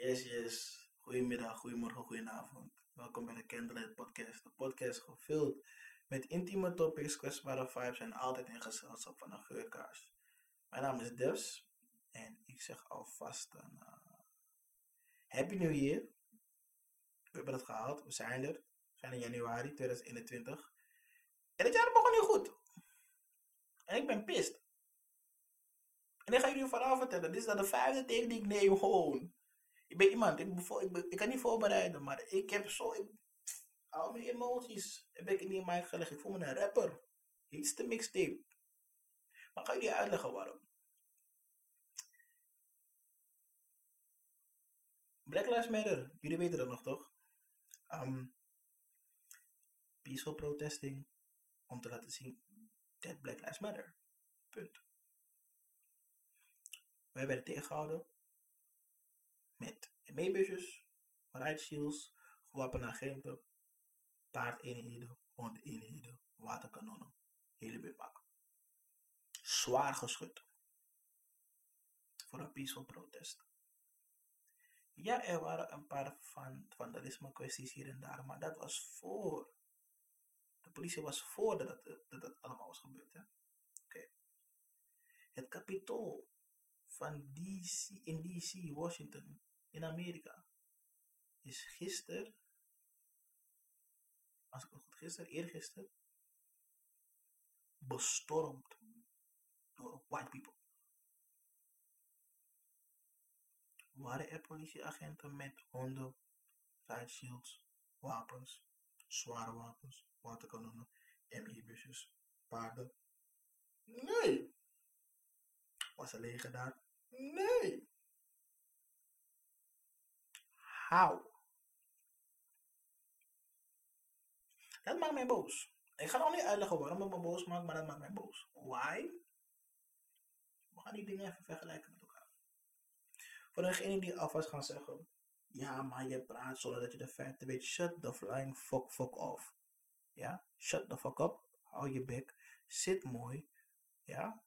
Yes, yes. Goedemiddag, goedemorgen, goedenavond. Welkom bij de Candlelight Podcast. De podcast gevuld met intieme topics, kwetsbare vibes en altijd in gezelschap van een geurkaars. Mijn naam is Devs en ik zeg alvast een uh, Happy New Year. We hebben het gehaald, we zijn er. We zijn in januari 2021. En het jaar begon niet goed. En ik ben pist. En ik ga jullie verhaal vertellen. Dit is dan de vijfde take die ik neem gewoon. Ik ben iemand, ik, ik, kan niet voorbereiden, maar ik heb zo, ik, al mijn emoties heb ik in die gelegd. Ik voel me een rapper. Iets te mixtape. Maar ga jullie uitleggen waarom. Black Lives Matter, jullie weten dat nog toch? Um, peaceful protesting om te laten zien dat Black Lives Matter. Punt. Wij werden tegengehouden met meebusjes, riot shields, gewapende agenten, paardeenheden, hondeenheden, waterkanonnen, hele bivak. Zwaar geschud. Voor een peaceful protest. Ja, er waren een paar van vandalisme kwesties hier en daar, maar dat was voor. De politie was voor dat dat allemaal was gebeurd. Okay. Het kapitool van DC, in DC, Washington, in Amerika, is gisteren, als ik het goed gisteren, eergisteren, bestormd door white people. Waren er politieagenten met honden, shields, wapens, zware wapens, waterkanonnen, ME-busjes, paarden? Nee. Was er leger daar? Nee. How? Dat maakt mij boos. Ik ga nog niet uitleggen waarom het me boos maakt, maar dat maakt mij boos. Why? We gaan die dingen even vergelijken met elkaar. Voor degene die alvast gaan zeggen, ja, maar je praat zonder dat je de feiten weet. Shut the flying fuck fuck off. Ja, shut the fuck up. Hou je bek. Zit mooi. Ja,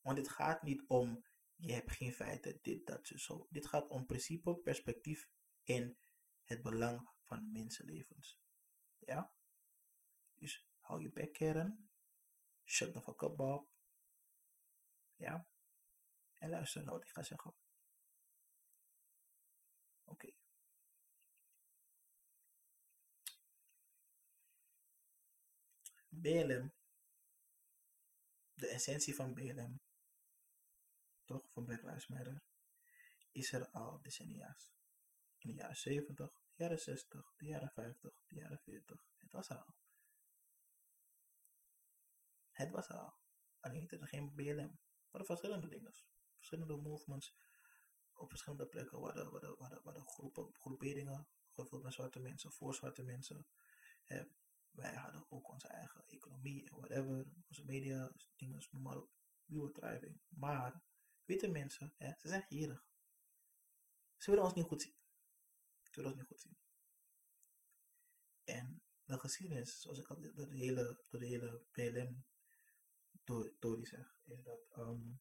want dit gaat niet om je hebt geen feiten, dit, dat, zo. Dit gaat om principe, perspectief en het belang van mensenlevens. Ja? Dus hou je bek. Shut the fuck up, Bob. Ja? En luister naar wat ik ga zeggen. Oké. Okay. BLM. De essentie van BLM toch, van Black Lives Matter, is er al decennia's. In de jaren 70, de jaren 60, de jaren 50, de jaren 40. Het was al. Het was al. Alleen het er geen BLM. Maar er verschillende dingen. Verschillende movements op verschillende plekken waar de, waar de, waar de, waar de groepen, groeperingen gevuld met zwarte mensen, voor zwarte mensen. Wij hadden ook onze eigen economie en whatever, onze media, dingen, noem maar op. We were thriving. Maar witte mensen, hè, ze zijn gierig. Ze willen ons niet goed zien. Ze willen ons niet goed zien. En de geschiedenis, zoals ik al door de hele, de hele PLM Tori zeg, is dat um,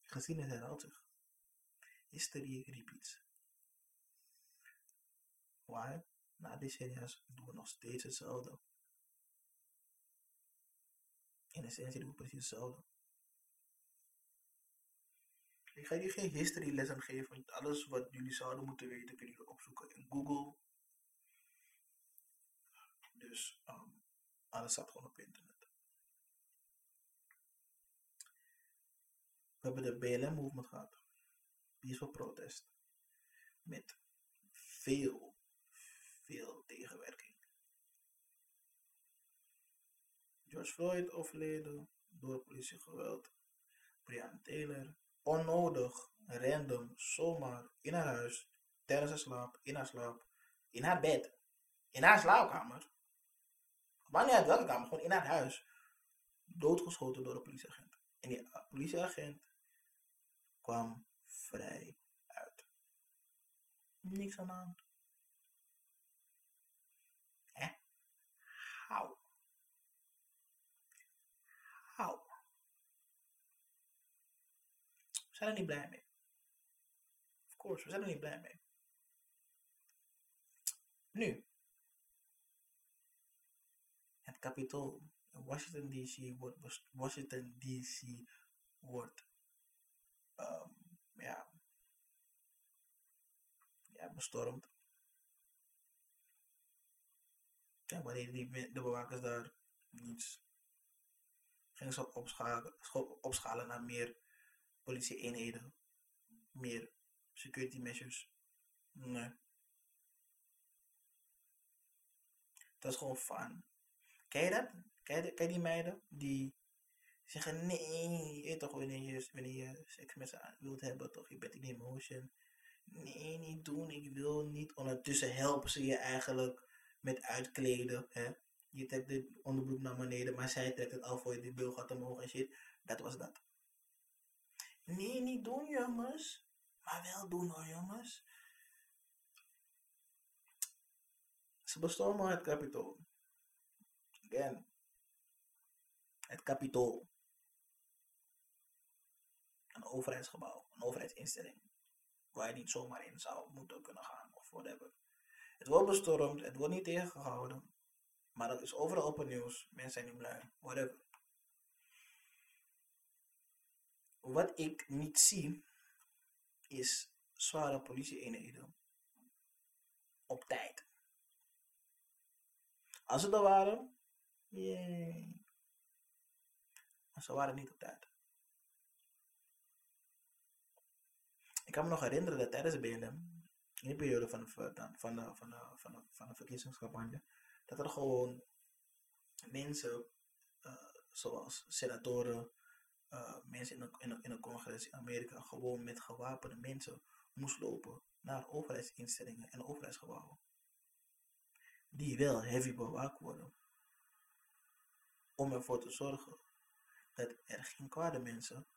geschiedenis herhaalt zich. History repeats. Why? Na decennia's doen we nog steeds hetzelfde. In essentie doen we precies hetzelfde. Ik ga jullie geen history lessen geven, alles wat jullie zouden moeten weten kunnen jullie opzoeken in Google. Dus um, alles staat gewoon op internet. We hebben de BLM movement gehad. Peaceful protest. Met veel, veel tegenwerking. George Floyd overleden door politiegeweld. Brian Taylor onnodig, random, zomaar in haar huis, tijdens haar slaap, in haar slaap, in haar bed, in haar slaapkamer. Maar niet uit welke kamer, gewoon in haar huis. Doodgeschoten door een politieagent. En die politieagent kwam vrij uit. Niks aan de hand. Hè? How? How? Zijn er niet blij mee. Of course, we zijn er niet blij mee. Nu, het kapitool in Washington DC wordt, Washington DC wordt um, ja, ja, bestormd. En wanneer die, de bewakers daar niets gingen ze opschalen naar meer politie-eenheden, meer security measures. Nee. Dat is gewoon fun. Ken je dat? Ken die meiden die zeggen nee, je toch wanneer je, wanneer je seks met ze wilt hebben, toch? Je bent in emotion. Nee, niet doen, ik wil niet. Ondertussen helpen ze je eigenlijk met uitkleden. Hè? Je trekt de onderbroek naar beneden, maar zij trekt het al voor je, die bil gaat omhoog en shit. Dat was dat. Nee, niet doen jongens. Maar wel doen hoor jongens. Ze bestormen het kapitool. Again. Het kapitool. Een overheidsgebouw, een overheidsinstelling. Waar je niet zomaar in zou moeten kunnen gaan of whatever. Het wordt bestormd, het wordt niet tegengehouden. Maar dat is overal op het nieuws. Mensen zijn niet blij. Whatever. Wat ik niet zie, is zware politie-eenheden. Op tijd. Als ze er waren, yay. Maar ze waren niet op tijd. Ik kan me nog herinneren dat tijdens de BLM, in de periode van de, van de, van de, van de, van de verkiezingscampagne, dat er gewoon mensen, uh, zoals senatoren, uh, mensen in een, in, in congres in Amerika, gewoon met gewapende mensen moest lopen naar overheidsinstellingen en overheidsgebouwen. Die wel heavy bewaakt worden. Om ervoor te zorgen dat er geen kwade mensen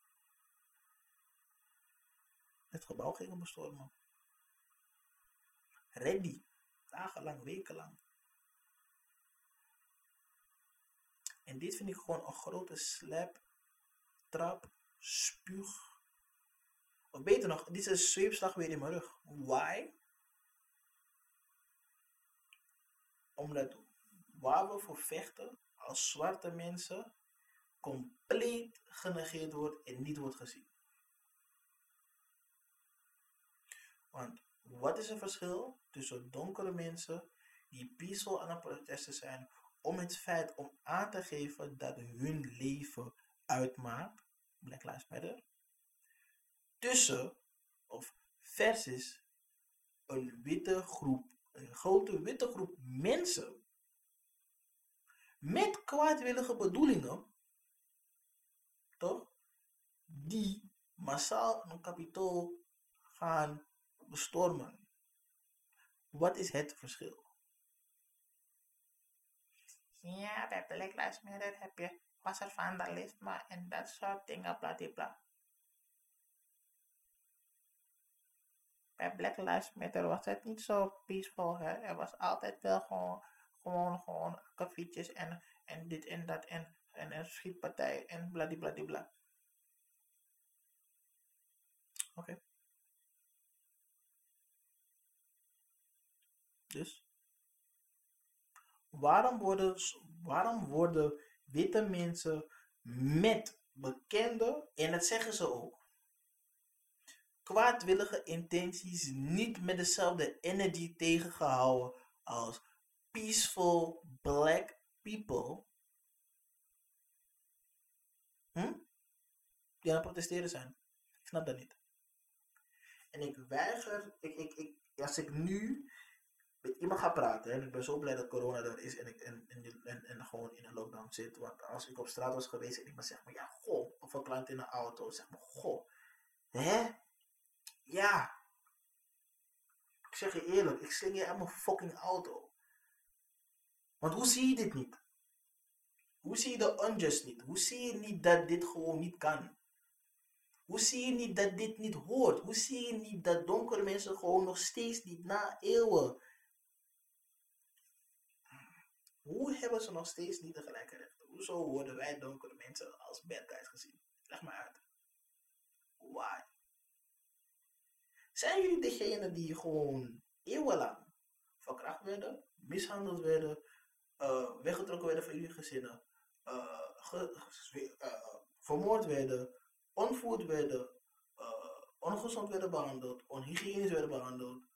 het gebouw gingen bestormen. Ready. Dagenlang, wekenlang. En dit vind ik gewoon een grote slap, trap, spuug. Of beter nog, dit is een zweepslag weer in mijn rug. Why? Omdat waar we voor vechten als zwarte mensen compleet genegeerd wordt en niet wordt gezien. Want wat is het verschil tussen donkere mensen die peaceful aan het protesten zijn om het feit om aan te geven dat hun leven uitmaakt, Black Lives Matter, tussen of versus een witte groep, een grote witte groep mensen met kwaadwillige bedoelingen, toch, die massaal een kapitool gaan bestormen. Wat is het verschil? Ja, bij Black Lives Matter heb je, was er vandalisme en dat soort dingen, bladibla. Bij Black Lives Matter was het niet zo peaceful, hè. Er was altijd wel gewoon, gewoon, gewoon kaffietjes en, en dit en dat en, en een schietpartij en bladibladibla. Oké. Dus waarom worden, waarom worden witte mensen met bekende, en dat zeggen ze ook, kwaadwillige intenties niet met dezelfde energy tegengehouden als peaceful black people? Hm? Die aan het protesteren zijn. Ik snap dat niet. En ik weiger, ik, ik, als ik nu iemand ga praten. En ik ben zo blij dat corona er is en ik en, en, en, en gewoon in een lockdown zit. Want als ik op straat was geweest en iemand zegt maar ja, goh, of een klant in een auto, zeg maar, goh, hè? Ja. Ik zeg je eerlijk, ik sling je aan mijn fucking auto. Want hoe zie je dit niet? Hoe zie je de unjust niet? Hoe zie je niet dat dit gewoon niet kan? Hoe zie je niet dat dit niet hoort? Hoe zie je niet dat donkere mensen gewoon nog steeds niet na eeuwen hoe hebben ze nog steeds niet de gelijke rechten? Hoezo worden wij donkere mensen als bad guys gezien? Leg maar uit. Why? Zijn jullie degene die gewoon eeuwenlang verkracht werden, mishandeld werden, uh, weggetrokken werden van jullie gezinnen, ge, uh, vermoord werden, ontvoerd werden, ongezond werden behandeld, onhygiënisch werden behandeld,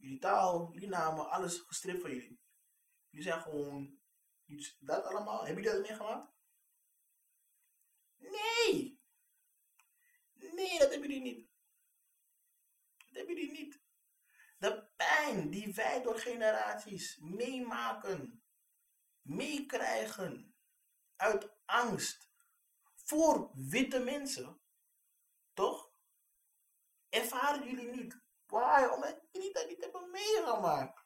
jullie taal, jullie namen, alles gestript van jullie. Jullie zijn gewoon, dat allemaal, heb je dat meegemaakt? Nee! Nee, dat hebben jullie niet. Dat hebben jullie niet. De pijn die wij door generaties meemaken, meekrijgen, uit angst voor witte mensen, toch? Ervaren jullie niet. Why? Omdat jullie dat niet hebben meegemaakt.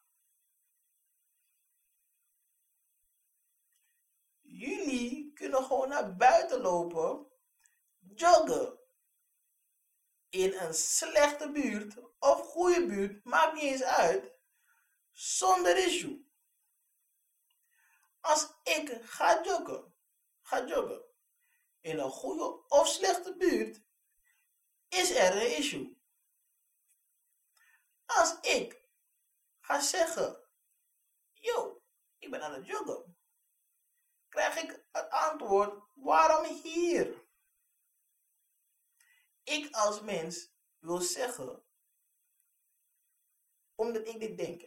Jullie kunnen gewoon naar buiten lopen, joggen. In een slechte buurt of goede buurt, maakt niet eens uit, zonder issue. Als ik ga joggen, ga joggen in een goede of slechte buurt, is er een issue. Als ik ga zeggen, yo, ik ben aan het joggen, krijg ik het antwoord, waarom hier? Ik als mens wil zeggen, omdat ik dit denk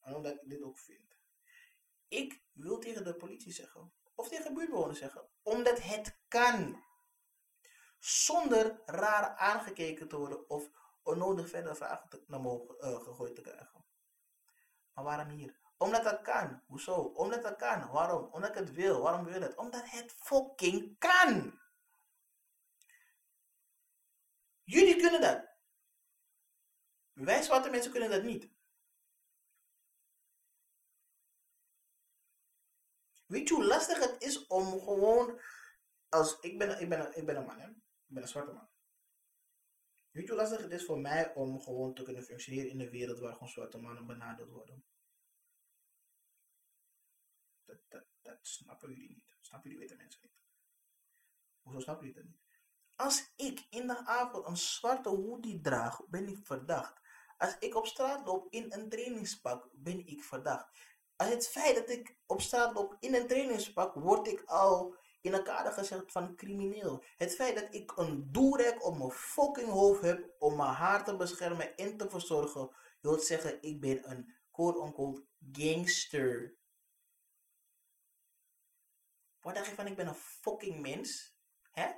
en omdat ik dit ook vind. Ik wil tegen de politie zeggen, of tegen buurtbewoners zeggen, omdat het kan. Zonder raar aangekeken te worden of onnodig verder vragen te, naar mogen, uh, gegooid te krijgen. Maar waarom hier? Omdat dat kan. Hoezo? Omdat dat kan. Waarom? Omdat ik het wil. Waarom wil het? Omdat het fucking kan. Jullie kunnen dat. Wij zwarte mensen kunnen dat niet. Weet je hoe lastig het is om gewoon. Als, ik, ben, ik, ben, ik ben een man, hè? Ik ben een zwarte man. Weet je hoe lastig het is voor mij om gewoon te kunnen functioneren in een wereld waar gewoon zwarte mannen benadeeld worden? Dat, dat, dat snappen jullie niet. Snappen jullie witte mensen niet. Hoezo snappen jullie dat niet? Als ik in de avond een zwarte hoodie draag, ben ik verdacht. Als ik op straat loop in een trainingspak, ben ik verdacht. Als het feit dat ik op straat loop in een trainingspak, word ik al in een kader gezet van crimineel. Het feit dat ik een doelrek op mijn fucking hoofd heb om mijn haar te beschermen en te verzorgen, wil zeggen ik ben een quote-unquote gangster. Wat dacht je van ik ben een fucking mens? Hè?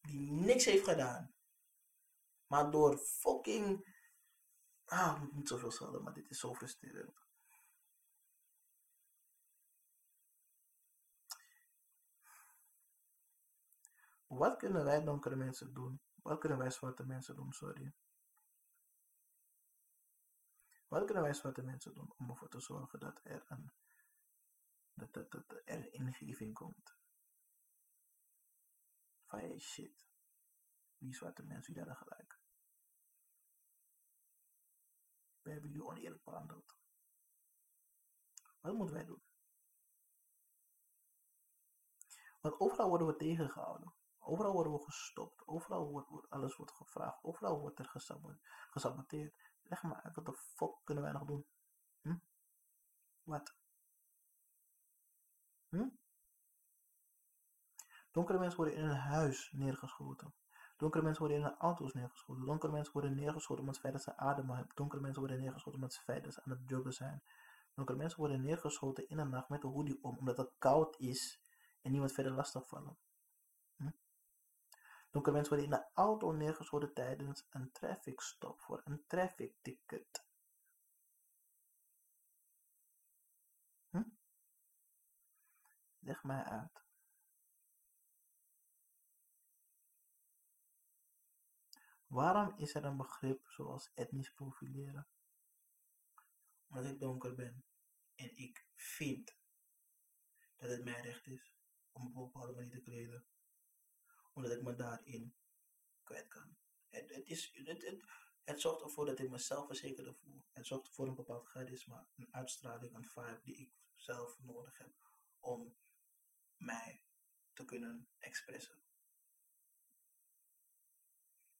Die niks heeft gedaan. Maar door fucking... Ah, ik moet niet zoveel schelden, maar dit is zo frustrerend. Wat kunnen wij donkere mensen doen? Wat kunnen wij zwarte mensen doen, sorry? Wat kunnen wij zwarte mensen doen om ervoor te zorgen dat er een dat, dat, dat er ingeving komt? Van shit, wie zwarte mensen, die hadden gelijk. We hebben jullie oneerlijk behandeld. Wat moeten wij doen? Want overal worden we tegengehouden. Overal worden we gestopt. Overal wordt, alles wordt gevraagd. Overal wordt er gesaboteerd. Leg maar uit, wat de fuck kunnen wij nog doen? Hm? Wat? Hm? Donkere mensen worden in een huis neergeschoten. Donkere mensen worden in hun auto's neergeschoten. Donkere mensen worden neergeschoten omdat dat ze ademen hebben. Donkere mensen worden neergeschoten omdat ze aan het joggen zijn. Donkere mensen worden neergeschoten in de nacht met een hoodie om omdat het koud is en niemand verder lastig vallen. Donkere mensen worden in de auto neergeschoten tijdens een traffic stop voor een traffic ticket. Hm? Leg mij uit. Waarom is er een begrip zoals etnisch profileren? Omdat ik donker ben en ik vind dat het mijn recht is om op een manier te kleden. Omdat ik me daarin kwijt kan. Het, is, het, het, het zorgt ervoor dat ik mezelf verzekerder voel. Het zorgt voor een bepaald charisma, een uitstraling, een vibe die ik zelf nodig heb om mij te kunnen expressen.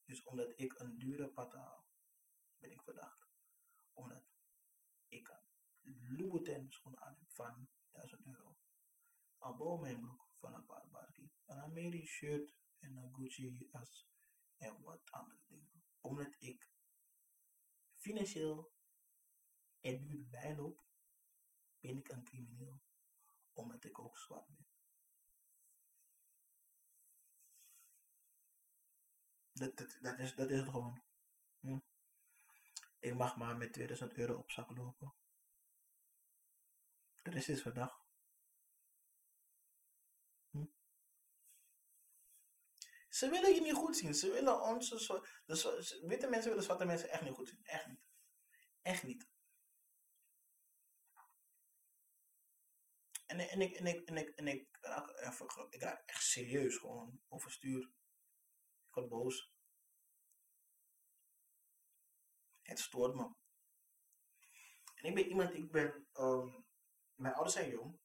Dus omdat ik een dure pata haal, ben ik verdacht. Omdat ik een Louboutin schoen aan heb van 1000 euro. Een broek van een paar barkie. Een Ameri shirt en Gucci as en wat andere dingen. Omdat ik financieel en nu bijloop, ben ik een crimineel. Omdat ik ook zwart ben. Dat, dat, dat, is, dat is het gewoon. Hm. Ik mag maar met 2000 euro op zak lopen. De rest is verdacht. Ze willen je niet goed zien. Ze willen onze zo, de, witte mensen willen zwarte mensen echt niet goed zien. Echt niet. Echt niet. En, en, ik, en, ik, en, ik, en ik, raak even, ik raak echt serieus gewoon overstuur. Ik word boos. Het stoort me. En ik ben iemand, ik ben, um, mijn ouders zijn jong.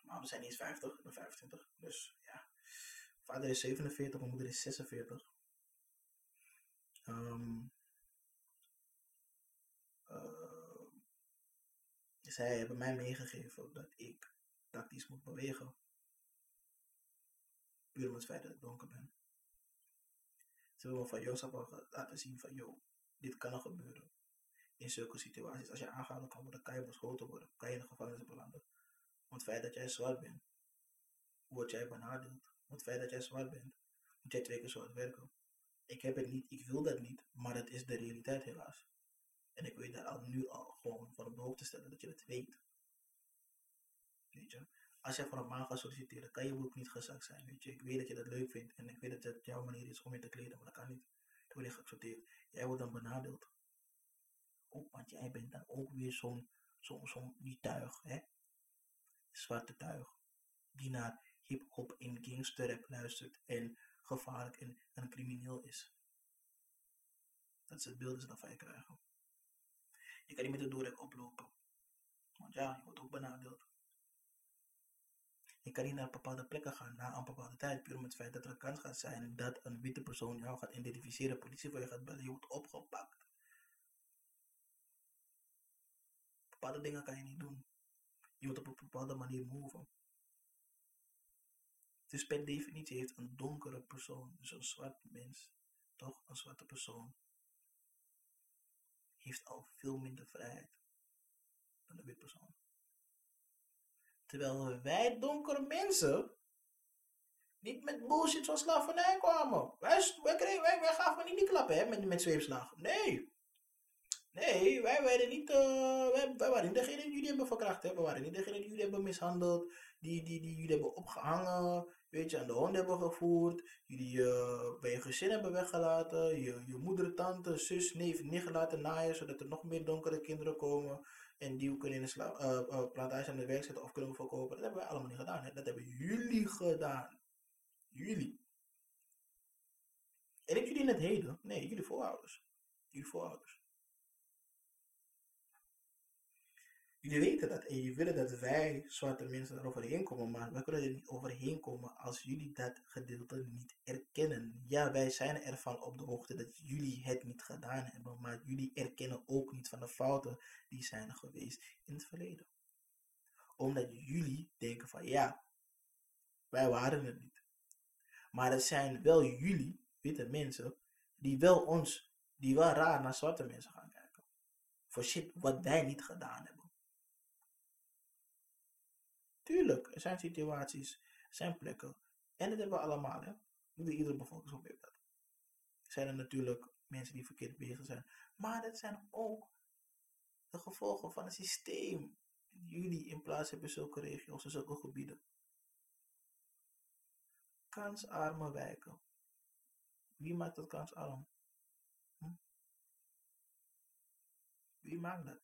Mijn ouders zijn niet eens 50, ik ben 25. Dus ja, vader is 47, mijn moeder is 46. Um, zij hebben mij meegegeven dat ik tactisch moet bewegen. Puur om het dat ik donker ben. Ze willen van Jozef laten zien van, joh, dit kan er gebeuren. In zulke situaties, als je aangehouden kan worden, kan je beschoten worden, kan je in de gevangenis belanden. Om het feit dat jij zwart bent, word jij benadeeld. Het feit dat jij zwart bent, moet jij twee keer zwart werken. Ik heb het niet, ik wil dat niet, maar het is de realiteit helaas. En ik weet daar al nu al gewoon van op de hoogte stellen dat je het weet. Weet je? Als jij voor een baan gaat solliciteren, kan je ook niet gezakt zijn. Weet je? Ik weet dat je dat leuk vindt en ik weet dat het jouw manier is om je te kleden, maar dat kan niet. Dan word je geaccepteerd. Jij wordt dan benadeeld. Ook, want jij bent dan ook weer zo'n, zo'n, zo'n die tuig, hè? Zwarte tuig. Die naar hip-hop en gangsterrap luistert en gevaarlijk en, crimineel is. Dat is het beeld dat ze dan van krijgen. Je kan niet met de doorrek oplopen. Want ja, je wordt ook benadeeld. Je kan niet naar bepaalde plekken gaan na een bepaalde tijd, puur om het feit dat er een kans gaat zijn dat een witte persoon jou gaat identificeren, politie voor je gaat bellen, je wordt opgepakt. Bepaalde dingen kan je niet doen. Je moet op een bepaalde manier move. Dus per definitie heeft een donkere persoon, dus een zwart mens, toch een zwarte persoon, heeft al veel minder vrijheid dan een wit persoon. Terwijl wij donkere mensen niet met bullshit van slavernij kwamen. Wij, wij, kregen, gaven niet die klappen met, met zweepslagen. Nee. Nee, wij werden niet, wij, wij, waren niet degene die jullie hebben verkracht. Hè. We waren niet degene die jullie hebben mishandeld. Die, die, die jullie hebben opgehangen. Weet je, aan de hond hebben gevoerd. Jullie uh, bij je gezin hebben weggelaten. Je, je moeder, tante, zus, neef, nicht laten naaien. Zodat er nog meer donkere kinderen komen. En die we kunnen in de uh, uh, plantage aan de werk zetten of kunnen verkopen. Dat hebben wij allemaal niet gedaan. Hè? Dat hebben jullie gedaan. Jullie. En ik jullie in het heden? Nee, jullie voorouders. Jullie voorouders. Jullie weten dat en jullie willen dat wij zwarte mensen er overheen komen, maar wij kunnen er niet overheen komen als jullie dat gedeelte niet erkennen. Ja, wij zijn ervan op de hoogte dat jullie het niet gedaan hebben, maar jullie erkennen ook niet van de fouten die zijn geweest in het verleden. Omdat jullie denken van ja, wij waren het niet. Maar het zijn wel jullie, witte mensen, die wel ons, die wel raar naar zwarte mensen gaan kijken. Voor shit wat wij niet gedaan hebben. Tuurlijk, er zijn situaties, er zijn plekken. En dat hebben we allemaal, hè. Iedere bevolkingsgroep heeft dat. Er zijn er natuurlijk mensen die verkeerd bezig zijn. Maar dat zijn ook de gevolgen van het systeem. Jullie in plaats hebben zulke regio's en zulke gebieden. Kansarme wijken. Wie maakt dat kansarm? Hm? Wie maakt dat?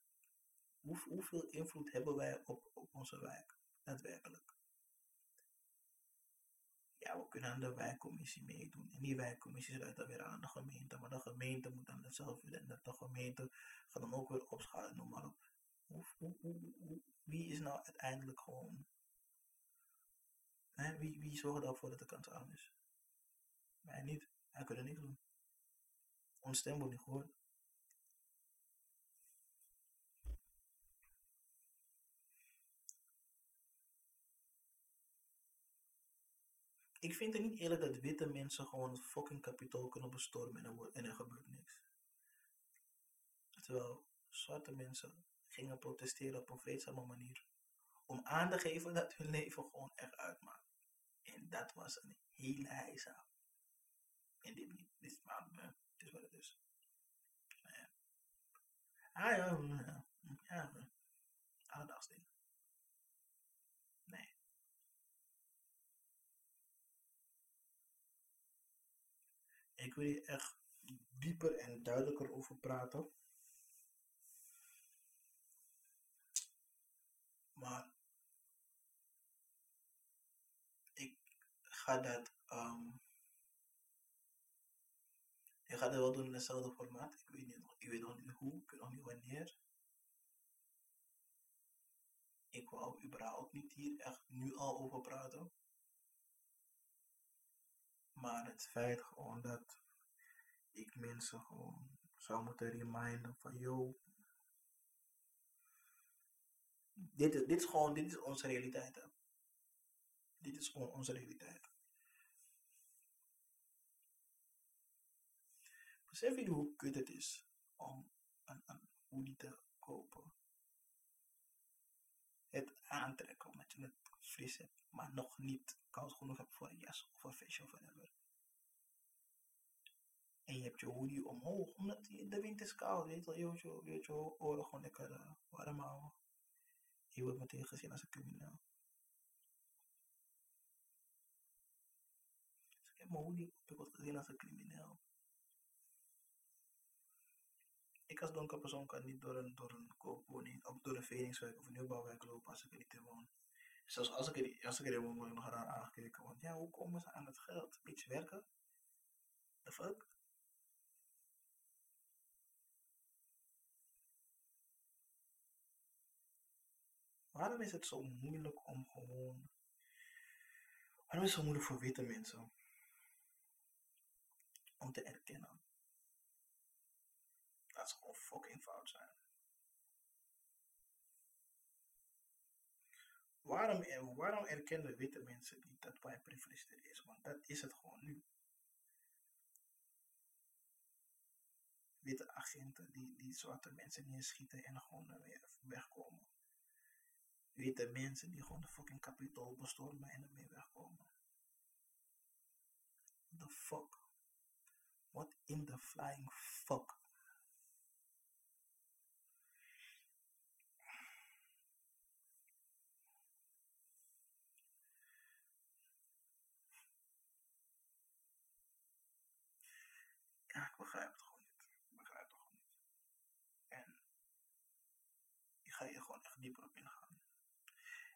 hoeveel invloed hebben wij op, op onze wijk? Daadwerkelijk. Ja, we kunnen aan de wijkcommissie meedoen. En die wijkcommissie sluit dan weer aan de gemeente. Maar de gemeente moet dan hetzelfde doen. En de gemeente gaat dan ook weer opschalen, noem maar op. Hoe, wie is nou uiteindelijk gewoon... Wie, wie zorgt ervoor dat de kans aan is? Wij niet. Hij kunnen niks doen. Ons stem wordt niet gehoord. Ik vind het niet eerlijk dat witte mensen gewoon het fucking kapitool kunnen bestormen en er, gebeurt niks. Terwijl zwarte mensen gingen protesteren op een vreedzame manier. Om aan te geven dat hun leven gewoon echt uitmaakt. En dat was een hele heisa. En dit niet, dit is maar, uh, het is wat het is. Ah ja, ja, ja, ja. Nee. Ik wil hier echt dieper en duidelijker over praten. Maar ik ga dat, um, ik ga dat wel doen in hetzelfde formaat. Ik weet, niet, ik weet nog niet hoe, ik weet nog niet wanneer. Ik wou überhaupt niet hier echt nu al over praten. Maar het feit gewoon dat ik mensen gewoon zou moeten reminden van, yo, dit, dit is gewoon, dit is onze realiteit. Hè. Dit is gewoon onze realiteit. Besef je hoe kut het is om een, een hoodie te kopen? Het aantrekken omdat je het fris hebt, maar nog niet koud genoeg hebt voor een jas of een vestje of whatever. En je hebt je hoodie omhoog, omdat de wind is koud, weet je wel. Je wilt je, oren gewoon lekker eh, warm houden. Je wordt meteen gezien als een crimineel. Dus ik heb mijn hoodie op, ik word gezien als een crimineel. Ik als donker persoon kan niet door een, door een koopwoning, of door een veringswerk of een nieuwbouwwerk lopen als ik er niet in woon. Zelfs als ik er, als ik ik nog raar aangekeken. Want ja, hoe komen ze aan het geld? Beetje werken? The fuck? Waarom is het zo moeilijk om gewoon... Waarom is het zo moeilijk voor witte mensen om te erkennen dat ze gewoon fucking fout zijn? Waarom, er- waarom erkennen witte mensen niet dat privilege er is? Want dat is het gewoon nu. Witte agenten die, die zwarte mensen neerschieten en gewoon er weer wegkomen. Witte mensen die gewoon de fucking kapitool bestormen en ermee wegkomen. The fuck? What in the flying fuck? Ja, ik begrijp het gewoon niet. Ik begrijp het gewoon niet. En ik ga hier gewoon echt dieper op ingaan.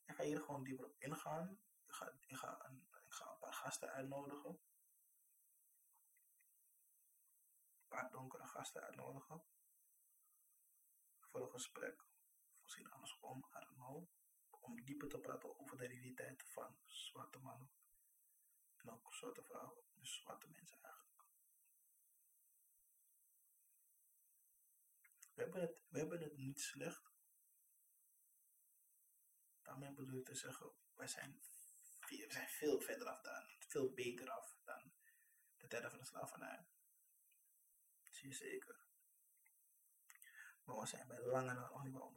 Ik ga hier gewoon dieper op ingaan. Ik ga, ik ga, een, paar gasten uitnodigen. Een paar donkere gasten uitnodigen. Voor een gesprek. Misschien andersom, I don't. Om dieper te praten over de realiteit van zwarte mannen. En ook zwarte vrouwen. Dus zwarte mensen eigenlijk. We hebben het, we hebben het niet slecht. Daarmee bedoel ik te zeggen, wij zijn, we zijn veel verder af dan, veel beter af dan de tijden van de slavernij. Zie je zeker. Maar we zijn bij lange na nog niet waar.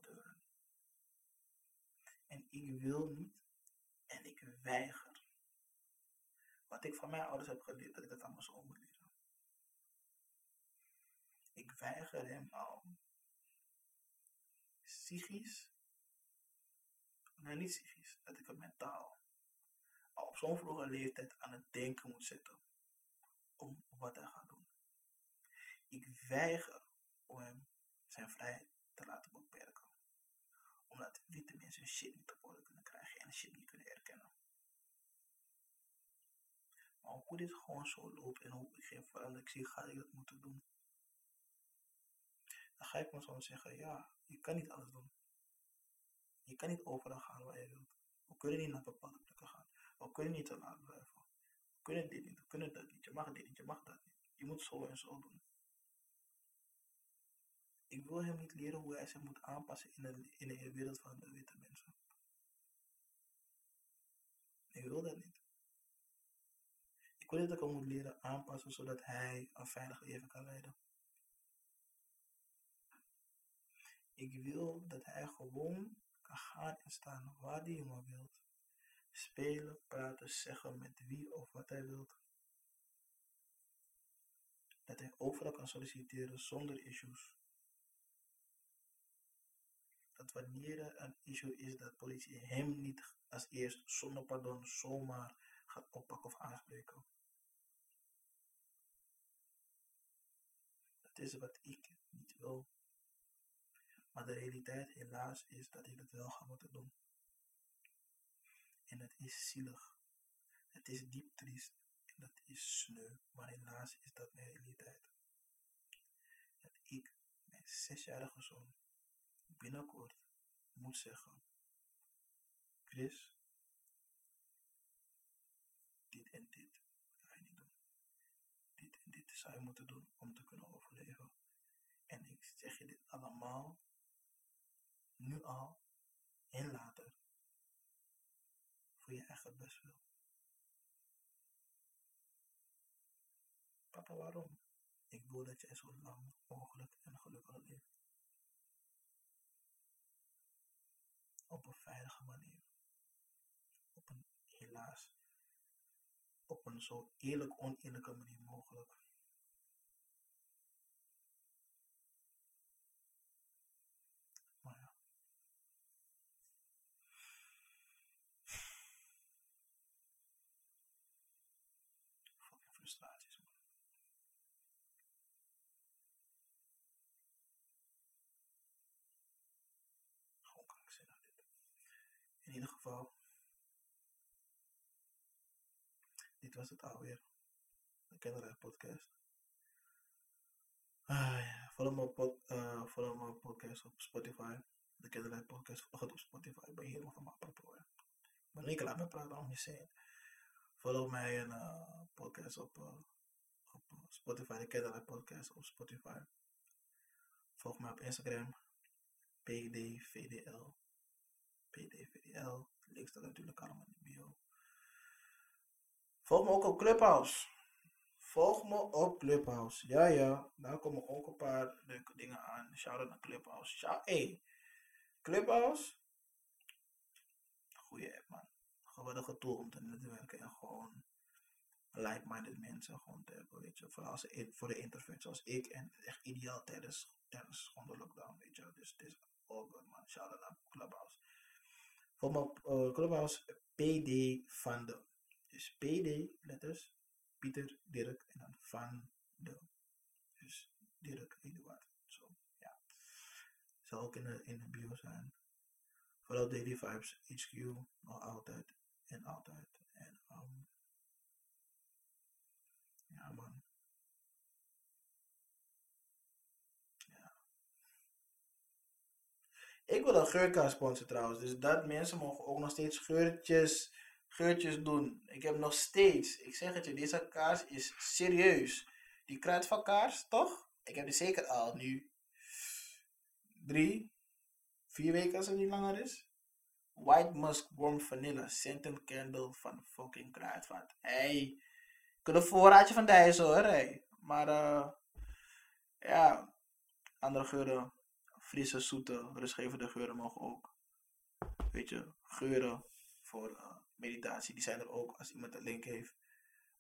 En ik wil niet en ik weiger. Wat ik van mijn ouders heb geleerd, dat ik dat allemaal zo moet leren. Ik weiger hem al psychisch, niet psychisch, dat ik hem mentaal al op zo'n vroege leeftijd aan het denken moet zetten om wat hij gaat doen. Ik weiger om hem zijn vrijheid te laten beperken. Omdat witte mensen shit niet te horen kunnen krijgen en shit niet kunnen erkennen. Maar hoe dit gewoon zo loopt en hoe ik geen verandering zie, ga ik dat moeten doen. Dan ga ik me zo zeggen, ja, je kan niet alles doen. Kan niet overal gaan waar je wilt. We kunnen niet naar bepaalde plekken gaan. We kunnen niet te laat blijven. We kunnen dit niet, we kunnen dat niet, je mag dit niet, je mag dat niet. Je moet zo en zo doen. Ik wil hem niet leren hoe hij zich moet aanpassen in de, in de wereld van de witte mensen. Ik wil dat niet. Ik wil dat ik hem moet leren aanpassen zodat hij een veilig leven kan leiden. Ik wil dat hij gewoon gaan en staan waar hij maar wilt. Spelen, praten, zeggen met wie of wat hij wilt. Dat hij overal kan solliciteren zonder issues. Dat wanneer er een issue is, dat politie hem niet als eerst zonder pardon zomaar gaat oppakken of aanspreken. Dat is wat ik niet wil. Maar de realiteit helaas is dat ik het wel ga moeten doen. En het is zielig. Het is diep triest. En dat is sneu. Maar helaas is dat mijn realiteit. Dat ik mijn zesjarige zoon binnenkort moet zeggen. Chris, dit en dit ga je niet doen. Dit en dit zou je moeten doen om te kunnen overleven. En ik zeg je dit allemaal nu al en later voor je eigen best wil. Papa, waarom? Ik wil dat jij zo lang mogelijk en gelukkig leeft. Op een veilige manier. Op een helaas. Op een zo eerlijk oneerlijke manier mogelijk. In ieder geval, dit was het alweer. De Kennerij Podcast. Ah, ja. Volg mijn, pod, volg mijn podcast op Spotify. De Kennerij Podcast. Het op Spotify. Ben helemaal van mijn apropos. Maar ik laat me praten om je zien. Volg mij een uh, podcast op, uh, op Spotify. De Kennerij Podcast op Spotify. Volg mij op Instagram. PDVDL. Staat natuurlijk allemaal in bio. Volg me ook op Clubhouse. Volg me op Clubhouse. Ja, ja. Daar komen ook een paar leuke dingen aan. Shout-out naar Clubhouse. Shout hey. Clubhouse. Goeie app, man. Geweldige tool om te netwerken en gewoon like-minded mensen gewoon te hebben, weet je. Vooral als, voor de introvert zoals ik. En echt ideaal tijdens, tijdens de lockdown, weet je. Dus het is all good, man. Shout-out naar Clubhouse. Voor mijn uh, clubhouse PD van de. Dus PD, letters, Pieter, Dirk en dan van de. Dus Dirk, Eduard. Zo, ja. Zal ook in de, in de bio zijn. Vooral Daily Vibes, HQ, nog altijd en altijd. En um, ja man. Ik wil een geurkaas sponsor trouwens. Dus dat mensen mogen ook nog steeds geurtjes, geurtjes doen. Ik heb nog steeds, ik zeg het je, deze kaas is serieus. Die kaas, toch? Ik heb die zeker al nu drie, vier weken als het niet langer is. White Musk Warm Vanilla Scented Candle van fucking Kruidvat. Hey, ik een voorraadje van deze hoor. Hey. Maar uh, ja, andere geuren frisse, zoete, rustgevende geuren mogen ook. Weet je, geuren voor uh, meditatie, die zijn er ook. Als iemand een link heeft,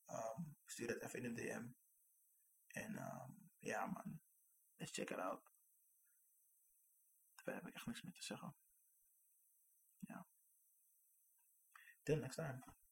um, stuur het even in een DM. En um, ja man, let's check it out. Daar heb ik echt niks meer te zeggen. Ja. Till next time.